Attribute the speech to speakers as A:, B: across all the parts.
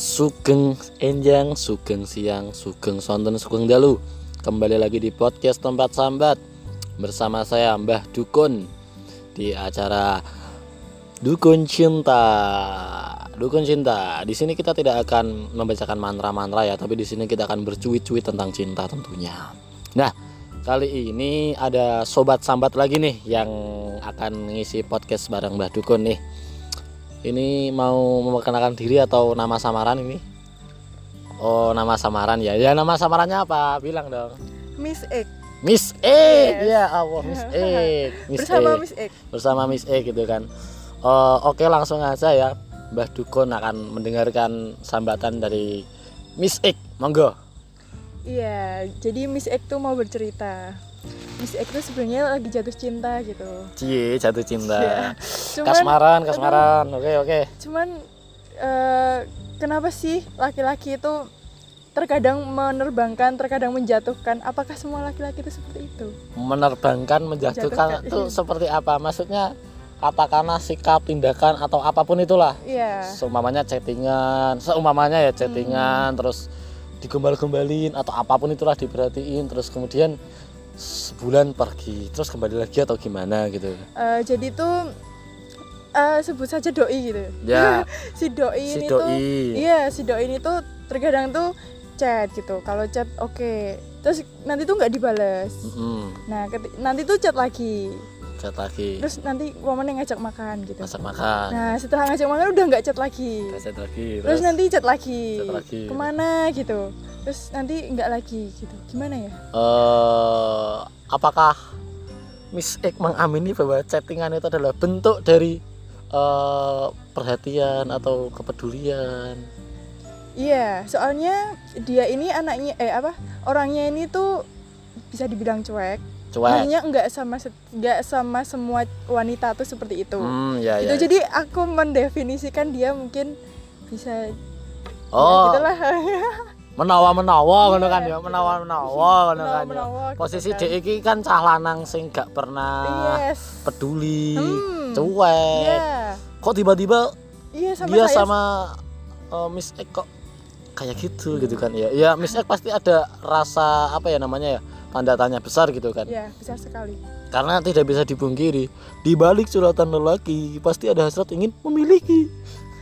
A: Sugeng Enjang, Sugeng Siang, Sugeng Sonten, Sugeng Dalu. Kembali lagi di podcast Tempat Sambat Bersama saya Mbah Dukun Di acara Dukun Cinta. Dukun Cinta Di sini kita tidak akan membacakan mantra-mantra ya Tapi di sini kita akan bercuit-cuit tentang cinta tentunya. Nah kali ini ada Sobat Sambat lagi nih Yang akan ngisi podcast bareng Mbah Dukun nih ini mau memperkenalkan diri atau nama samaran ini? Oh, nama samaran ya. Ya nama samarannya apa? Bilang dong.
B: Miss X
A: Miss E.
B: Yes.
A: Ya Allah, Miss E. Miss
B: bersama
A: E.
B: Miss X.
A: Bersama Miss E gitu kan. Oh, oke langsung aja ya. Mbah Dukun akan mendengarkan sambatan dari Miss E. Monggo.
B: Iya, jadi Miss X tuh mau bercerita. Miss X tuh sebenarnya lagi jatuh cinta gitu.
A: Cie, jatuh cinta.
B: Iya. Cuman,
A: Kasmaran, kasmaran. Oke, oke.
B: cuman eh, kenapa sih laki-laki itu terkadang menerbangkan, terkadang menjatuhkan? Apakah semua laki-laki itu seperti itu?
A: menerbangkan menjatuhkan
B: Menjatuhkan,
A: itu
B: iya.
A: seperti apa maksudnya katakanlah sikap tindakan atau apa pun itulah
B: Iya.
A: seumpamanya chattingan seumpamanya ya chattingan
B: Hmm.
A: terus digombal-gombalin atau apa pun itulah diperhatiin terus kemudian sebulan pergi terus kembali lagi atau gimana gitu
B: Eh, jadi tuh eh, sebut saja doi gitu.
A: ya
B: si doi
A: si
B: ini tuh
A: doi
B: Iya, si doi ini tuh terkadang tuh chat gitu. Kalau chat oke, terus nanti tuh nggak dibales.
A: Mm-mm,
B: Nah, keti- nanti tuh chat lagi.
A: Chat lagi
B: Terus nanti momennya ngajak makan gitu.
A: masak makan
B: Nah, setelah ngajak makan udah nggak chat lagi.
A: chat lagi
B: Terus nanti chat lagi.
A: Chat lagi.
B: Ke mana gitu. Terus nanti nggak lagi gitu. Gimana ya?
A: eh apakah Miss X mengamini bahwa chattingan itu adalah bentuk dari eh, perhatian atau kepedulian?
B: Iya, soalnya dia ini anaknya eh apa? Orangnya ini tuh bisa dibilang cuek.
A: Cuek.
B: Maksudnya nggak sama se- nggak sama semua wanita tuh seperti itu.
A: Hmm, ya,
B: itu
A: ya.
B: jadi aku mendefinisikan dia mungkin bisa
A: oh,
B: ya gitulah
A: menawa-menawa ngono
B: Iya,
A: kan ya,
B: gitu.
A: menawa-menawa ngono kan ya.
B: Menawa-menawa gitu
A: Posisi
B: kan.
A: DE iki kan cah lanang sing gak pernah
B: yes
A: peduli,
B: Hmm,
A: cuek.
B: iya
A: Kok tiba-tiba
B: iya sama
A: dia
B: saya
A: sama eh, Miss X kok kayak gitu gitu kan ya. Ya Miss X pasti ada rasa apa ya namanya ya? Tanda tanya besar gitu kan.
B: ya besar sekali
A: Karena tidak bisa dipungkiri, di balik suratan lelaki pasti ada hasrat ingin memiliki.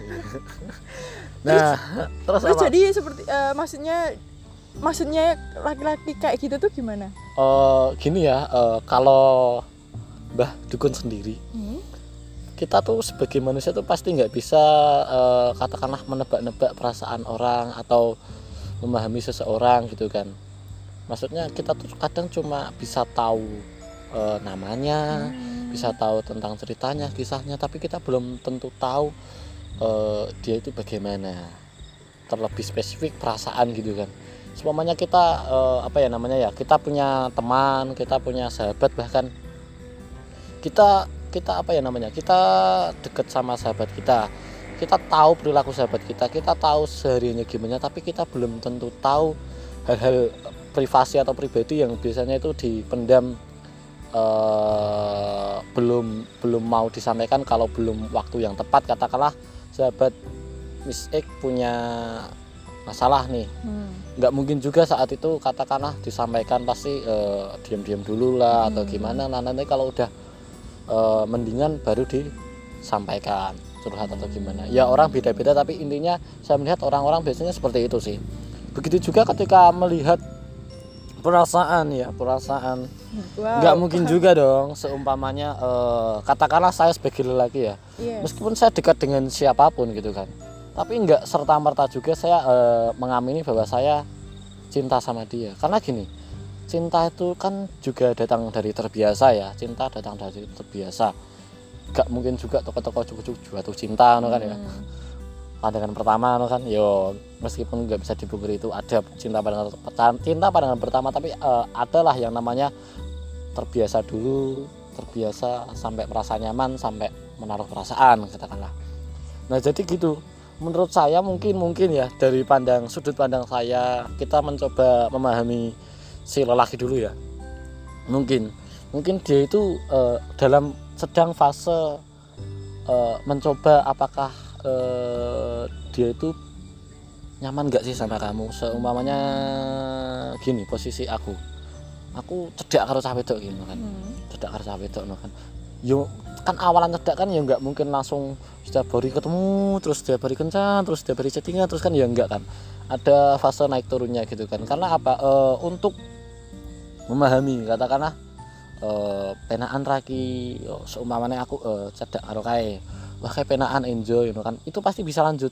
A: nah, terus,
B: terus
A: apa?
B: jadi seperti eh, maksudnya maksudnya laki-laki kayak gitu tuh gimana
A: Eh, gini ya, eh, kalau Mbah Dukun sendiri,
B: Hmm?
A: kita tuh sebagai manusia tuh pasti nggak bisa eh, katakanlah menebak-nebak perasaan orang atau memahami seseorang gitu kan. Maksudnya kita tuh kadang cuma bisa tahu eh, namanya,
B: Hmm.
A: bisa tahu tentang ceritanya, kisahnya, tapi kita belum tentu tahu eh, dia itu bagaimana. Terlebih spesifik perasaan gitu kan. Semuanya kita eh, apa ya namanya ya, kita punya teman, kita punya sahabat bahkan kita kita apa ya namanya? Kita deket sama sahabat kita. Kita tahu perilaku sahabat kita, kita tahu sehariannya gimana, tapi kita belum tentu tahu hal-hal privasi atau pribadi yang biasanya itu dipendam eh, belum belum mau disampaikan kalau belum waktu yang tepat. Katakanlah sahabat Miss X punya masalah nih.
B: Hmm.
A: nggak mungkin juga saat itu katakanlah disampaikan pasti eh, diam-diam dulu lah atau
B: Hmm.
A: gimana. Nah nanti kalau udah eh, mendingan baru disampaikan curhat atau gimana. Ya orang beda-beda tapi intinya saya melihat orang-orang biasanya seperti itu sih. Begitu juga ketika melihat perasaan ya perasaan.
B: Wow.
A: Nggak mungkin juga dong seumpamanya eh, katakanlah saya sebagai lelaki ya.
B: Yes.
A: meskipun saya dekat dengan siapa pun gitu kan tapi nggak serta merta juga saya eh, mengamini bahwa saya cinta sama dia. Karena gini cinta itu kan juga datang dari terbiasa ya. Cinta datang dari terbiasa. Nggak mungkin juga toko-toko cukup-cukup jatuh cinta no kan ya.
B: Hmm.
A: Pandangan pertama no kan yo meskipun nggak bisa dipungkiri itu ada cinta pandangan cinta pandangan pertama tapi eh, adalah yang namanya terbiasa dulu terbiasa sampai merasa nyaman sampai menaruh perasaan katakanlah. Nah jadi gitu. Menurut saya mungkin mungkin ya dari pandang sudut pandang saya kita mencoba memahami si lelaki dulu ya. Mungkin. Mungkin dia itu eh, dalam sedang fase eh, mencoba apakah eh, dia itu nyaman gak sih sama kamu? Seumpamanya gini posisi aku. Aku cedak karo cah wedok gitu kan.
B: Hmm.
A: cedak karo cah wedok no kan. Yo kan awalan cedak kan ya nggak mungkin langsung setiap hari ketemu terus setiap hari kencan terus setiap hari chattingan terus kan ya enggak kan. Ada fase naik turunnya gitu kan. Karena apa? Eh, untuk memahami katakanlah eh penaan raki seumpamanya aku eh, cedak karo kae wah kayak penaan enjoy know kan. Itu pasti bisa lanjut.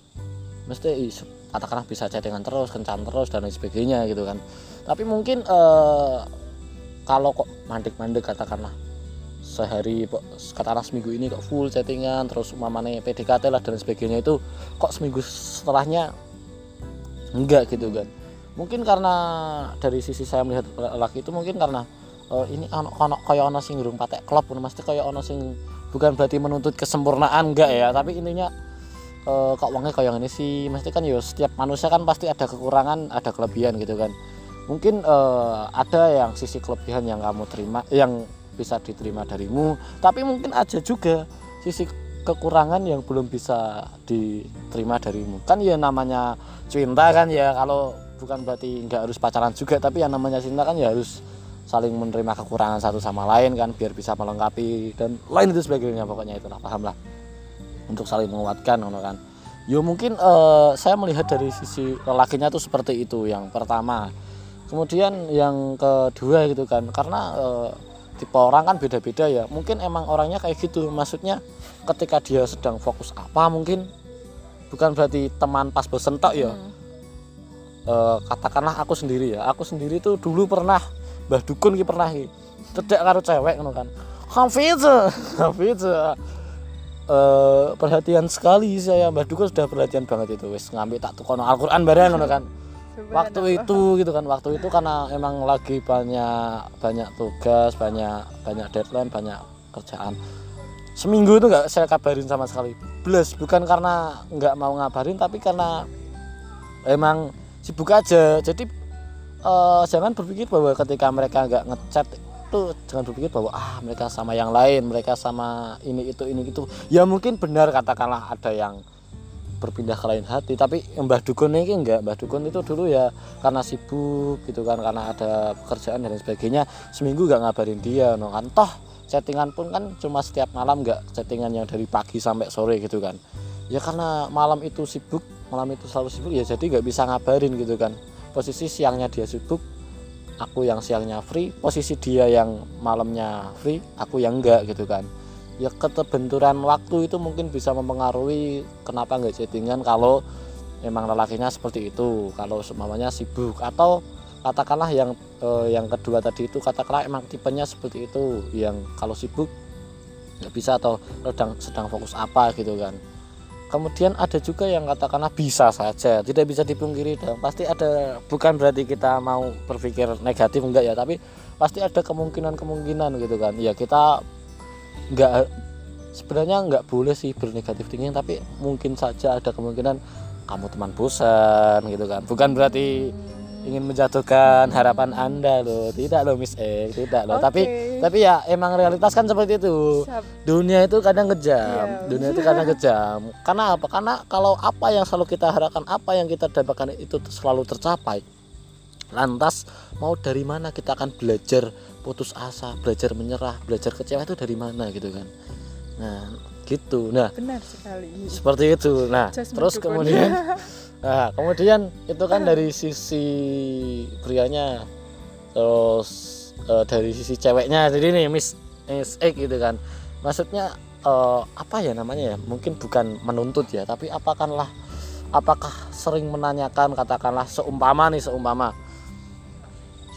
A: Mesti katakanlah bisa chattingan terus kencan terus dan lain sebagainya gitu kan. Tapi mungkin eh kalau kok mandek-mandek katakanlah sehari katakanlah seminggu ini kok full chattingan terus mamane PDKT lah dan sebagainya itu kok seminggu setelahnya enggak gitu kan. Mungkin karena dari sisi saya melihat laki itu mungkin karena eh, ini ono ono kaya ono sing patek klop mesti kaya ono sing bukan berarti menuntut kesempurnaan enggak ya. Tapi intinya eh, kok wongnya kaya ini sih? Mesti kan ya setiap manusia kan pasti ada kekurangan ada kelebihan gitu kan. Mungkin eh, ada yang sisi kelebihan yang kamu terima yang bisa diterima darimu. Tapi mungkin ada juga sisi kekurangan yang belum bisa diterima darimu. Kan ya namanya cinta kan ya. Kalau bukan berarti nggak harus pacaran juga tapi yang namanya cinta kan ya harus saling menerima kekurangan satu sama lain kan biar bisa melengkapi dan lain itu sebagainya pokoknya itulah paham lah. Untuk saling menguatkan ngono kan. Yo mungkin eh, saya melihat dari sisi lelakinya tuh seperti itu. Yang pertama. Kemudian yang kedua gitu kan. Karena eh, tipe orang kan beda-beda ya. Mungkin emang orangnya kayak gitu. Maksudnya ketika dia sedang fokus apa mungkin bukan berarti teman pas bosen tok ya.
B: Hmm.
A: Eh, katakanlah aku sendiri ya. Aku sendiri tuh dulu pernah Mbah Dukun ki pernah ki cedak karo cewek ngono kan. Hafiz Hafiz eh perhatian sekali saya Mbah Dukun sudah perhatian banget itu. Wis ngambil tak tukono Al-Qur'an bareng ngono kan. Waktu itu gitu kan waktu itu karena emang lagi banyak banyak tugas banyak banyak deadline banyak kerjaan. Seminggu itu nggak saya kabarin sama sekali. Plus bukan karena nggak mau ngabarin tapi karena emang sibuk aja. Jadi eh, jangan berpikir bahwa ketika mereka nggak ngechat itu jangan berpikir bahwa ah mereka sama yang lain mereka sama ini itu ini itu. Ya mungkin benar katakanlah ada yang berpindah ke lain hati tapi Mbah Dukun ini enggak. Mbah Dukun itu dulu ya karena sibuk gitu kan karena ada pekerjaan dan sebagainya seminggu nggak ngabarin dia no kan. Toh chattingan pun kan cuma setiap malam nggak chattingan yang dari pagi sampai sore gitu kan. Ya karena malam itu sibuk malam itu selalu sibuk ya jadi nggak bisa ngabarin gitu kan posisi siangnya dia sibuk aku yang siangnya free. Posisi dia yang malamnya free aku yang enggak gitu kan. Ya keterbenturan waktu itu mungkin bisa mempengaruhi kenapa nggak chattingan kalau emang lelakinya seperti itu kalau semuanya sibuk. Atau katakanlah yang eh, yang kedua tadi itu katakanlah emang tipenya seperti itu yang kalau sibuk nggak bisa atau sedang sedang fokus apa gitu kan kemudian ada juga yang katakanlah bisa saja tidak bisa dipungkiri dong. Pasti ada bukan berarti kita mau berpikir negatif enggak ya tapi pasti ada kemungkinan kemungkinan gitu kan. Ya kita nggak sebenarnya nggak boleh sih bernegatif thinking tapi mungkin saja ada kemungkinan kamu teman bosan gitu kan. Bukan berarti ingin menjatuhkan harapan anda loh. Tidak loh Miss E tidak loh. Tapi
B: Oke.
A: tapi ya emang realitas kan seperti itu. Dunia itu kadang kejam
B: Iya.
A: dunia itu kadang kejam karena apa? Karena kalau apa yang selalu kita harapkan apa yang kita dapatkan itu selalu tercapai. Lantas mau dari mana kita akan belajar putus asa belajar menyerah belajar kecewa itu dari mana gitu kan? Nah gitu. Nah
B: benar sekali.
A: seperti itu. Nah
B: Just
A: terus kemudian nah kemudian itu kan dari sisi prianya terus eh, dari sisi ceweknya jadi nih Miss Miss X gitu kan. Maksudnya eh, apa ya namanya ya? Mungkin bukan menuntut ya tapi apakanlah apakah sering menanyakan katakanlah seumpama nih seumpama.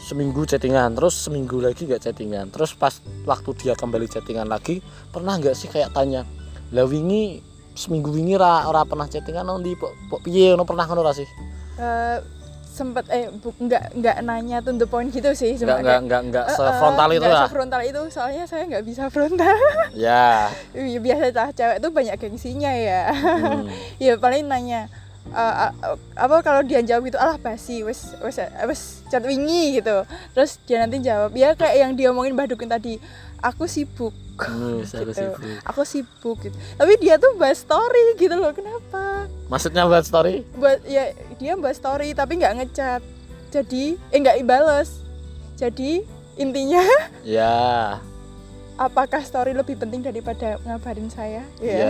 A: Seminggu chattingan terus seminggu lagi nggak chattingan. Terus pas waktu dia kembali chattingan lagi pernah nggak sih kayak tanya lah wingi seminggu wingi ra ora pernah chattingan nanti pok pok piye? Ngono pernah ngono ra sih?
B: Eh, sempet eh bu, nggak nggak nanya to the point gitu sih
A: nggak
B: cuma
A: nggak
B: kayak,
A: nggak nggak
B: eh,
A: sefrontal
B: eh,
A: itu lah.
B: sefrontal itu soalnya saya nggak bisa frontal.
A: Ya.
B: Ya, biasa cah cewek tuh banyak gengsinya ya.
A: Hmm.
B: ya paling nanya eh, eh, apa kalau dia jawab gitu alah basi wes wes wes chat wingi gitu. Terus dia nanti jawab ya kayak yang dia omongin Mbak Dukun tadi aku sibuk Gitu.
A: sibuk.
B: aku sibuk gitu. Tapi dia tuh bahas story gitu loh kenapa?
A: Maksudnya buat story?
B: Buat ya dia buat story tapi nggak ngechat. Jadi eh nggak ibales jadi intinya
A: ya.
B: apakah story lebih penting daripada ngabarin saya?
A: Ya.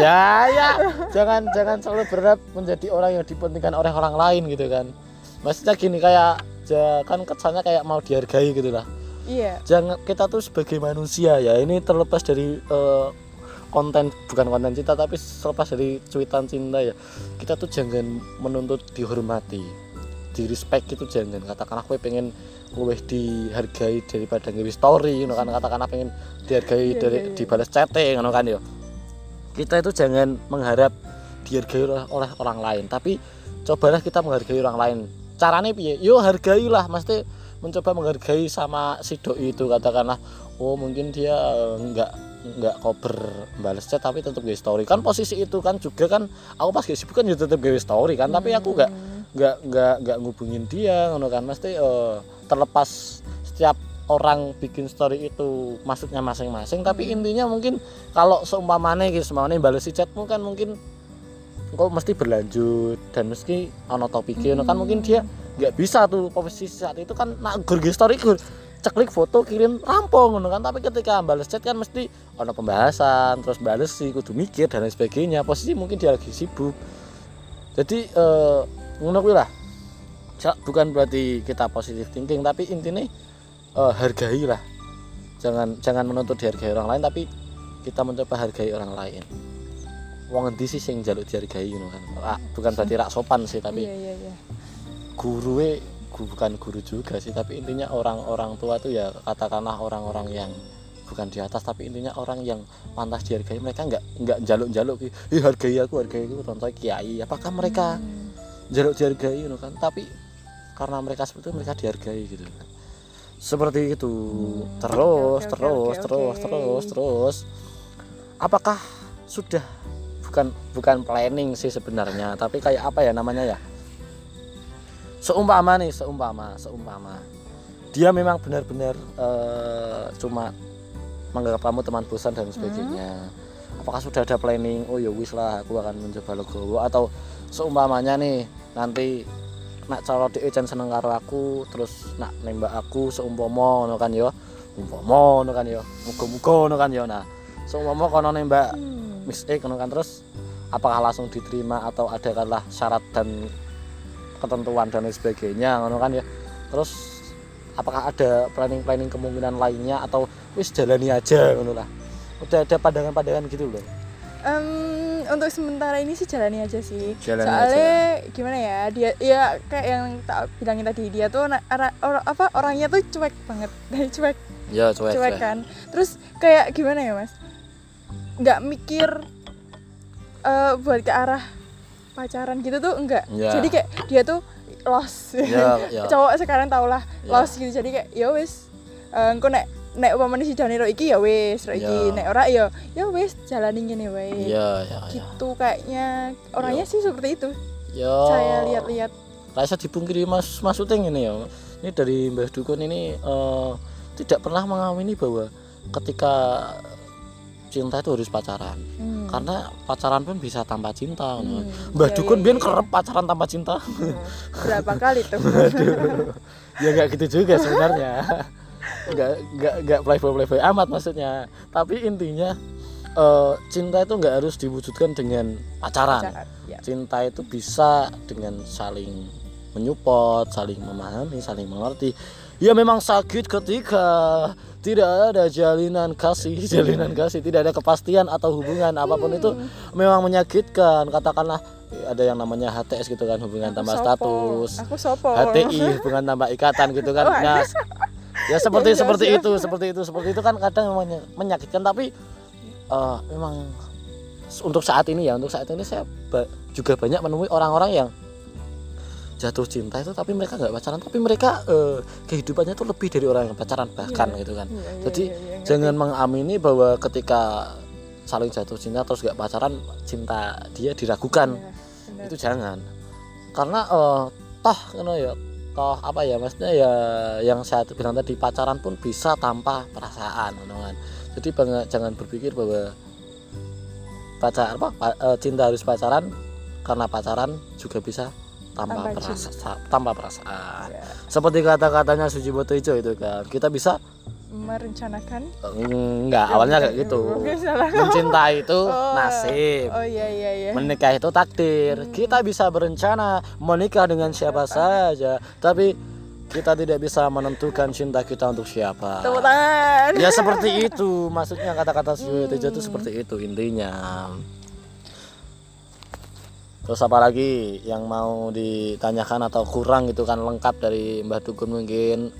A: Ya. Ya jangan jangan selalu berharap menjadi orang yang dipentingkan oleh orang lain gitu kan. Maksudnya gini kayak kan kesannya kayak mau dihargai gitu lah
B: iya.
A: Jangan kita tuh sebagai manusia ya ini terlepas dari eh, konten bukan konten cinta tapi terlepas dari cuitan cinta ya. Kita tuh jangan menuntut dihormati di respect itu jangan. Katakanlah aku pengen luwih dihargai daripada nge story you know, kan? Katakanlah pengen dihargai
B: Iya,
A: dari
B: iya, iya.
A: dibalas chatting you know, kan ya kita itu jangan mengharap dihargai oleh, oleh orang lain tapi cobalah kita menghargai orang lain. Caranya piye? Yo hargailah mesti mencoba menghargai sama si doi itu katakanlah oh mungkin dia nggak nggak kober balas chat tapi tetap gue story. Kan posisi itu kan juga kan aku pas gak sibuk kan juga tetap gue story kan tapi aku nggak nggak nggak nggak ngubungin dia ngono kan. Mesti eh, terlepas setiap orang bikin story itu maksudnya masing-masing tapi intinya mungkin kalau seumpamane gitu seumpamane balas chatmu kan mungkin kok mesti berlanjut dan meski ono topiknya ono kan. Mungkin dia nggak bisa tuh posisi saat itu kan nak gur story gur. Ceklik foto kirim rampung kan? Tapi ketika balas chat kan mesti ono pembahasan terus bales sih kudu mikir dan lain sebagainya. Posisi mungkin dia lagi sibuk. Jadi eh lah. Bukan berarti kita positif thinking tapi intinya eh, hargai lah. Jangan jangan menuntut dihargai orang lain tapi kita mencoba hargai orang lain. Wong endi sih sing njaluk dihargai ngono kan? Ra- bukan berarti rak sopan sih tapi
B: iya iya iya
A: guru gu- bukan guru juga sih tapi intinya orang-orang tua tuh ya katakanlah orang-orang yang bukan di atas tapi intinya orang yang pantas dihargai. Mereka nggak nggak jaluk-jaluk "Ih, hargai aku hargai aku contoh kiai. Apakah mereka
B: Hmm.
A: jaluk dihargai you know kan? Tapi karena mereka seperti itu mereka dihargai gitu. Seperti itu. Terus
B: oke, oke,
A: terus
B: oke,
A: terus
B: oke.
A: terus terus. Apakah sudah bukan bukan planning sih sebenarnya tapi kayak apa ya namanya ya seumpama nih seumpama seumpama. Dia memang benar-benar eh, cuma menganggap kamu teman bosan dan sebagainya. Apakah sudah ada planning oh ya wis lah aku akan mencoba logowo atau seumpamanya nih nanti nak cara dia jan seneng karo aku terus nak nembak aku seumpama ngono kan ya? Umpama ngono kan ya? Muga-muga ngono kan ya? Nah seumpama kono nembak
B: Hmm.
A: Miss ngono kan? Terus apakah langsung diterima atau ada katalah syarat dan ketentuan dan lain sebagainya ngono kan ya. Terus apakah ada planning-planning kemungkinan lainnya atau wis jalani aja ngono lah. Udah ada pandangan-pandangan gitu loh.
B: Em, untuk sementara ini sih jalani aja sih.
A: Jalani
B: Soalnya gimana ya dia ya kayak yang tak bilangin tadi dia tuh ara- or- apa orangnya tuh cuek banget, cuek.
A: Ya cuek
B: cuek. kan. Terus kayak gimana ya mas? Nggak mikir eh, buat ke arah pacaran gitu tuh enggak.
A: Ya.
B: Jadi kayak dia tuh lost.
A: ya ya
B: Cowok sekarang tau lah
A: Ya.
B: lost gitu. Jadi kayak ya wis eh, engko nek nek umpamane si Jani ro iki ya wis, ro iki
A: Ya.
B: nek ora ya ya wis jalani ngene wae
A: ya ya ya
B: gitu kayaknya orangnya sih seperti itu
A: ya
B: saya lihat-lihat
A: rasa dipungkiri mas mas Uting ini ya ini dari Mbah Dukun ini eh, tidak pernah mengamini bahwa ketika cinta itu harus pacaran
B: Hmm.
A: Karena pacaran pun bisa tanpa cinta.
B: Hmm.
A: Mbah
B: Iya,
A: Dukun
B: iya, iya.
A: kerep pacaran tanpa cinta
B: berapa kali tuh
A: ya nggak gitu juga sebenarnya nggak nggak nggak playboy playboy amat maksudnya tapi intinya eh, cinta itu nggak harus diwujudkan dengan pacaran
B: Pacaran, ya.
A: cinta itu bisa dengan saling menyupport saling memahami saling mengerti ya memang sakit ketika tidak ada jalinan kasih jalinan kasih. Tidak ada kepastian atau hubungan apa pun itu memang menyakitkan. Katakanlah eh, ada yang namanya HTS gitu kan hubungan
B: Aku
A: tambah
B: sopo.
A: status.
B: Aku sopo.
A: HTI hubungan tambah ikatan gitu kan
B: Wah.
A: nah ya seperti
B: Jangan,
A: seperti
B: jangan.
A: itu seperti itu seperti itu kan kadang memang menyakitkan. Tapi eh, memang untuk saat ini ya untuk saat ini saya ba- juga banyak menemui orang-orang yang jatuh cinta itu tapi mereka nggak pacaran tapi mereka eh, kehidupannya itu lebih dari orang yang pacaran bahkan
B: Iya.
A: gitu kan
B: Iya, iya,
A: Jadi,
B: iya, iya, ngerti.
A: jangan mengamini bahwa ketika saling jatuh cinta terus nggak pacaran cinta dia diragukan
B: Iya, benar.
A: itu jangan karena eh, toh kan ya toh apa ya maksudnya ya yang saya bilang tadi pacaran pun bisa tanpa perasaan kan. jadi jangan berpikir bahwa pacar apa pa- eh, cinta harus pacaran karena pacaran juga bisa tanpa,
B: Tanpa
A: perasa, tanpa perasaan.
B: Ya,
A: seperti kata-katanya Sujiwoto Ijo itu kan kita bisa
B: merencanakan?
A: Enggak awalnya kayak gitu.
B: salah.
A: mencintai itu
B: Oh,
A: nasib.
B: Oh iya iya iya.
A: Menikah itu takdir. Kita bisa berencana menikah dengan siapa saja. Tapi kita tidak bisa menentukan cinta kita untuk siapa.
B: Tepuk tangan.
A: Ya seperti itu. Maksudnya kata-kata Sujiwoto Ijo itu seperti itu intinya terus apa lagi yang mau ditanyakan atau kurang gitu kan lengkap dari Mbah Dukun mungkin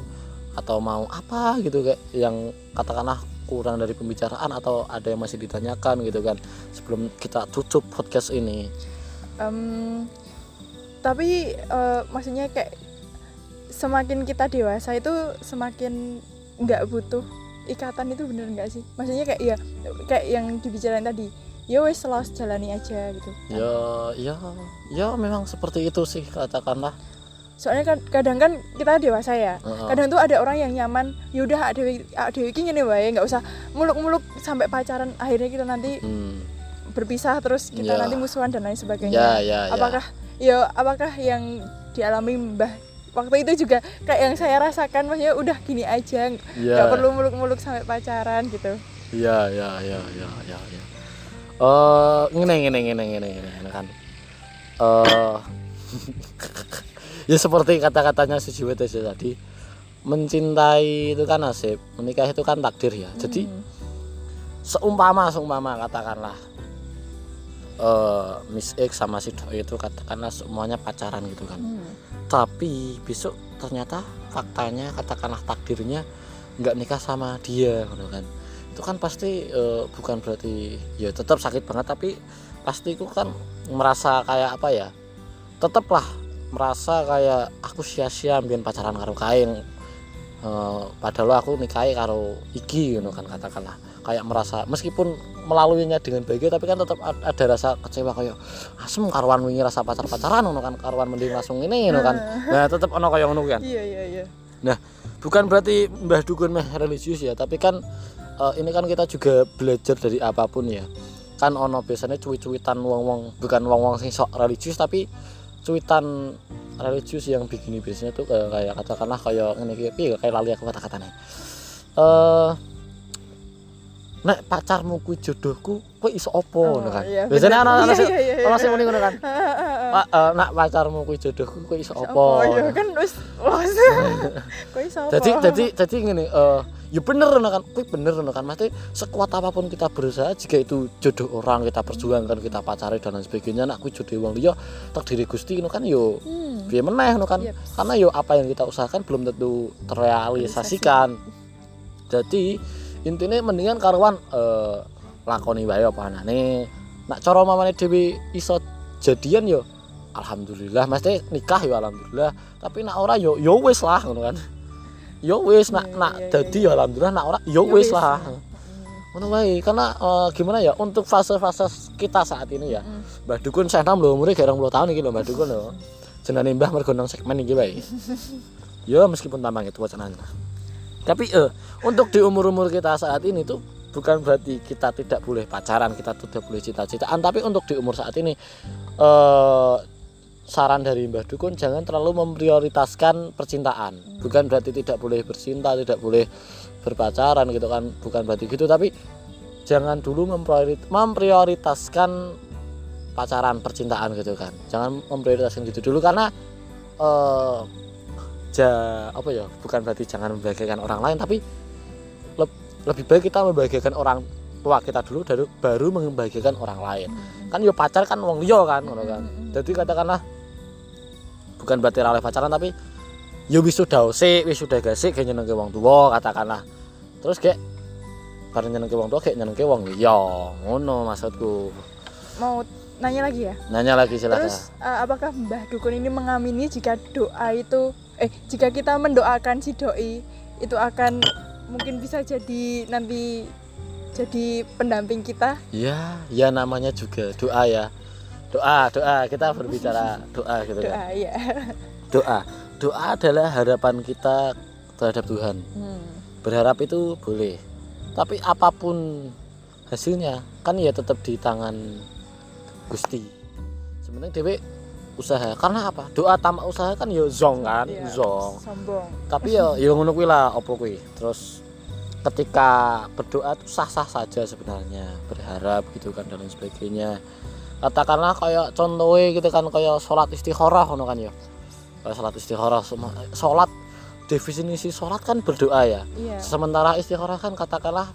A: atau mau apa gitu kayak yang katakanlah kurang dari pembicaraan atau ada yang masih ditanyakan gitu kan sebelum kita tutup podcast ini.
B: Em, tapi eh, maksudnya kayak semakin kita dewasa itu semakin nggak butuh ikatan itu bener nggak sih? Maksudnya kayak ya kayak yang dibicarain tadi ya wes selalu jalani aja gitu.
A: Ya ya ya memang seperti itu sih katakanlah.
B: Soalnya kan kadang kan kita dewasa ya
A: Heeh.
B: kadang tuh ada orang yang nyaman yaudah ada dewi iki ngene wae nggak usah muluk-muluk sampai pacaran akhirnya kita nanti
A: Hmm.
B: berpisah terus kita
A: Ya.
B: nanti musuhan dan lain sebagainya.
A: Ya ya ya.
B: Apakah ya apakah yang dialami mbah waktu itu juga kayak yang saya rasakan maksudnya udah gini aja nggak
A: ya.
B: perlu muluk-muluk sampai pacaran gitu.
A: Ya ya ya ya ya ya eh ngene ngene ngene ngene ngene kan eh ya seperti kata-katanya Sujiwoto Ijo tadi mencintai itu kan nasib menikah itu kan takdir ya jadi
B: Hmm.
A: seumpama seumpama katakanlah eh Miss X sama si Doi itu katakanlah semuanya pacaran gitu kan
B: Hmm.
A: tapi besok ternyata faktanya katakanlah takdirnya nggak nikah sama dia gitu kan itu kan pasti eh, bukan berarti ya tetap sakit banget tapi pasti itu kan merasa kayak apa ya tetaplah merasa kayak aku sia-sia bikin pacaran karo kain. Eh, padahal aku nikahi karo iki gitu kan katakanlah. Kayak merasa meskipun melaluinya dengan bahagia tapi kan tetap ad- ada rasa kecewa kayak asem karuan wingi rasa pacar-pacaran ngono kan karuan mending langsung ini ngono kan. Nah tetap ono kayak ngono kan.
B: Iya iya iya.
A: Bukan berarti Mbah Dukun meh religius ya tapi kan eh, ini kan kita juga belajar dari apa pun ya. Kan ono biasanya cuit-cuitan wong-wong bukan wong-wong sing sok religius tapi cuitan religius yang begini biasanya tuh kayak, kayak katakanlah kayak ini kayak kayak lali aku kata-katanya eh nek pacarmu kuwi jodohku kowe iso opo ngono kan?
B: iya,
A: biasanya
B: bener.
A: ana ana
B: Iya,
A: sing
B: iya, iya, iya.
A: ana sing muni ngono kan? Pak, eh, nak pacarmu kuwi jodohku kowe iso opo
B: ya kan? wis wis. Iso apa?
A: jadi jadi jadi gini eh ya bener no kan. Kuwi bener no kan. Mesti sekuat apa pun kita berusaha jika itu jodoh orang kita perjuangkan kita pacari dan lain sebagainya nak kuwi jodoh wong liya takdiri Gusti no kan yo
B: Hmm.
A: piye meneh no kan.
B: Yeps.
A: karena yo apa yang kita usahakan belum tentu terrealisasikan. Jadi intinya mendingan karuan eh lakoni wae apa anane. Nak cara mamane dhewe iso jadian yo alhamdulillah. Mesti nikah yo alhamdulillah. Tapi nak ora yo yo wis lah ngono kan yo wis nak
B: Iya,
A: nak
B: iya,
A: dadi
B: iya.
A: yo alhamdulillah nak ora yo
B: Ya
A: wis lah
B: ya.
A: ngono wae karena eh, gimana ya untuk fase-fase kita saat ini ya
B: Mm.
A: Mbah Dukun saya enam lho 10 tahun iki lho Mbah Dukun lho jenenge Mbah mergo nang segmen iki wae ya meskipun tambang itu wacananya tapi eh untuk di umur-umur kita saat ini tuh bukan berarti kita tidak boleh pacaran kita tidak boleh cita-citaan tapi untuk di umur saat ini eh saran dari Mbah Dukun jangan terlalu memprioritaskan percintaan. Bukan berarti tidak boleh bercinta tidak boleh berpacaran gitu kan bukan berarti gitu tapi jangan dulu mempriorit- memprioritaskan pacaran percintaan gitu kan. Jangan memprioritaskan gitu dulu karena eh ja apa ya bukan berarti jangan membahagiakan orang lain tapi leb- lebih baik kita membahagiakan orang tua kita dulu baru baru membahagiakan orang lain. Kan yo pacar kan wong liya kan ngono kan. Jadi katakanlah bukan berarti ra oleh pacaran tapi yo wis sudah sik wis sudah gasik kayak nyenengke wong tua katakanlah. Terus kayak bareng nyenengke wong tua kayak nyenengke wong liya ngono maksudku.
B: Mau nanya lagi ya?
A: Nanya lagi silakan
B: terus eh, apakah Mbah Dukun ini mengamini jika doa itu eh jika kita mendoakan si doi itu akan mungkin bisa jadi nanti jadi pendamping kita?
A: Ya ya namanya juga doa ya doa doa. Kita berbicara doa gitu kan.
B: Doa ya
A: doa. Doa adalah harapan kita terhadap Tuhan.
B: Hmm.
A: berharap itu boleh. Tapi apa pun hasilnya kan ya tetap di tangan Gusti. Sebenarnya dewe usaha. Karena apa? Doa tanpa usaha kan ya zong kan?
B: Iya,
A: zong.
B: sombong.
A: Tapi ya ya ngono kuwi lah opo kuwi. Terus ketika berdoa itu sah-sah saja sebenarnya. Berharap gitu kan dan lain sebagainya katakanlah kayak contohnya gitu kan kayak sholat istikharah ngono kan ya kayak sholat istikharah semua sholat definisi sholat kan berdoa ya
B: iya
A: sementara istikharah kan katakanlah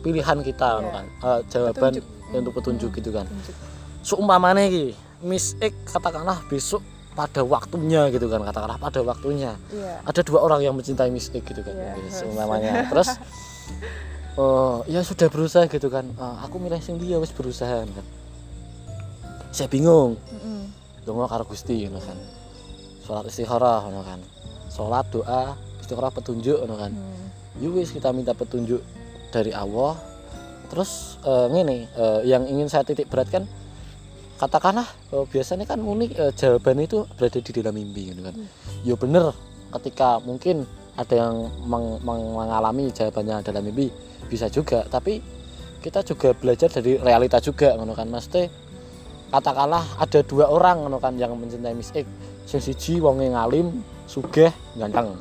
A: pilihan kita
B: Iya.
A: kan Eh, jawaban
B: Petunjuk.
A: untuk petunjuk gitu kan
B: petunjuk.
A: seumpamanya iki Miss X katakanlah besok pada waktunya gitu kan katakanlah pada waktunya
B: iya
A: ada dua orang yang mencintai Miss X gitu kan
B: Iya,
A: gitu,
B: terus.
A: terus eh ya sudah berusaha gitu kan Eh, aku milih sing dia wis berusaha kan saya bingung.
B: Mm-mm.
A: dongo karo Gusti ngono kan. Sholat istikharah ngono kan. Sholat doa istikharah petunjuk ngono kan.
B: Hmm.
A: yuk wis kita minta petunjuk dari Allah. Terus eh, ngene eh, yang ingin saya titik beratkan katakanlah eh, biasanya kan unik eh, jawabannya itu berada di dalam mimpi gitu kan.
B: Hmm.
A: ya bener ketika mungkin ada yang meng- meng- mengalami jawabannya dalam mimpi bisa juga. Tapi kita juga belajar dari realita juga ngono kan. Mesti katakanlah ada dua orang kan yang mencintai Miss X. Sing siji wonge ngalim sugih ganteng.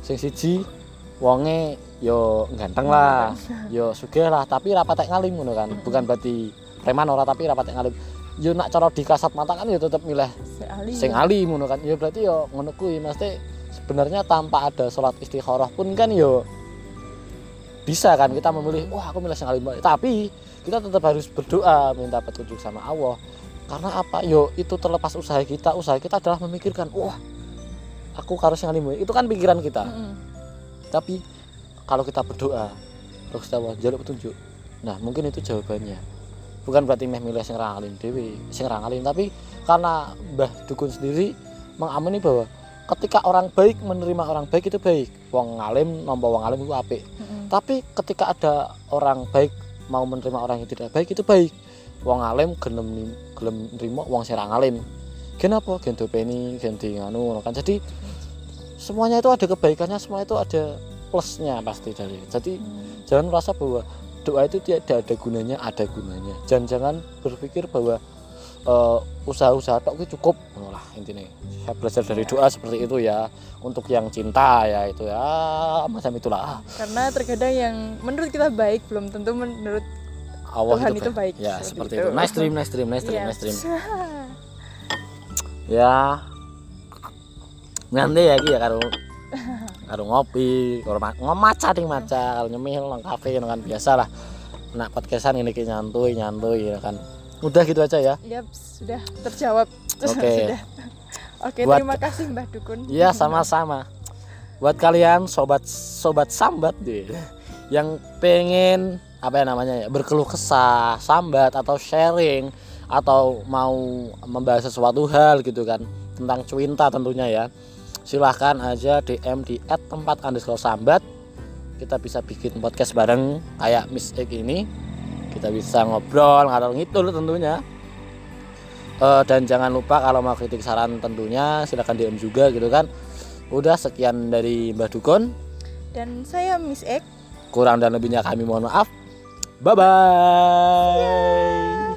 A: Sing siji wonge yo ganteng lah yo sugih lah tapi rapatek ngalim ngono kan. Bukan berarti preman ora tapi rapatek ngalim. Yo nak cara dikasat mata kan yo tetep milih sing alim. ngono kan. Yo berarti yo ngono kuwi mesti sebenarnya tanpa ada sholat istikharah pun kan yo bisa kan kita memilih wah aku milih sing alim. Bae." tapi kita tetap harus berdoa minta petunjuk sama Allah. Karena apa? Yo itu terlepas usaha kita. Usaha kita adalah memikirkan wah aku harus yang alim. Bae." itu kan pikiran kita.
B: Mm-mm.
A: tapi kalau kita berdoa terus kita jaluk petunjuk. Nah mungkin itu jawabannya. Bukan berarti meh milih sing alim dewi sing alim tapi karena Mbah Dukun sendiri mengamini bahwa ketika orang baik menerima orang baik itu baik. Wong alim nampa wong alim itu apik.
B: Mm-mm.
A: tapi ketika ada orang baik mau menerima orang yang tidak baik itu baik. Wong alim gelem nim- gelem nerima wong sing alim kenapa gen dopeni gen di nganu kan. Jadi semuanya itu ada kebaikannya semua itu ada plusnya pasti dari. Jadi
B: Mm.
A: jangan merasa bahwa doa itu tidak ada gunanya ada gunanya. Jangan jangan berpikir bahwa eh, usaha-usaha tok itu cukup. Lah intinya saya belajar dari doa seperti itu ya untuk yang cinta ya itu ya macam itulah.
B: Karena terkadang yang menurut kita baik belum tentu menurut
A: Allah
B: Tuhan
A: itu,
B: itu baik,
A: ya
B: seperti
A: seperti
B: itu.
A: itu. Nice dream nice dream nice dream
B: Iya.
A: nice dream. Ya. Nanti ya Ki, ya karo karo ngopi karo ma- ngomaca ning maca kalau nyemil nang kafe kan biasa lah. Nak podcastan ini ki nyantuy nyantuy ya kan udah gitu aja ya
B: Yap, sudah terjawab.
A: Oke.
B: Sudah. Oke,
A: Buat-
B: terima kasih Mbah Dukun.
A: ya sama-sama buat kalian sobat sobat sambat deh yang pengen apa ya namanya ya berkeluh kesah sambat atau sharing atau mau membahas sesuatu hal gitu kan tentang cuinta tentunya ya silahkan aja DM di tempat underscore sambat kita bisa bikin podcast bareng kayak Miss Egg ini kita bisa ngobrol ngalor ngidul tentunya. Eh, dan jangan lupa kalau mau kritik saran tentunya silahkan DM juga gitu kan. Udah sekian dari Mbah Dukun.
B: Dan saya Miss Ek.
A: kurang dan lebihnya kami mohon maaf. Bye bye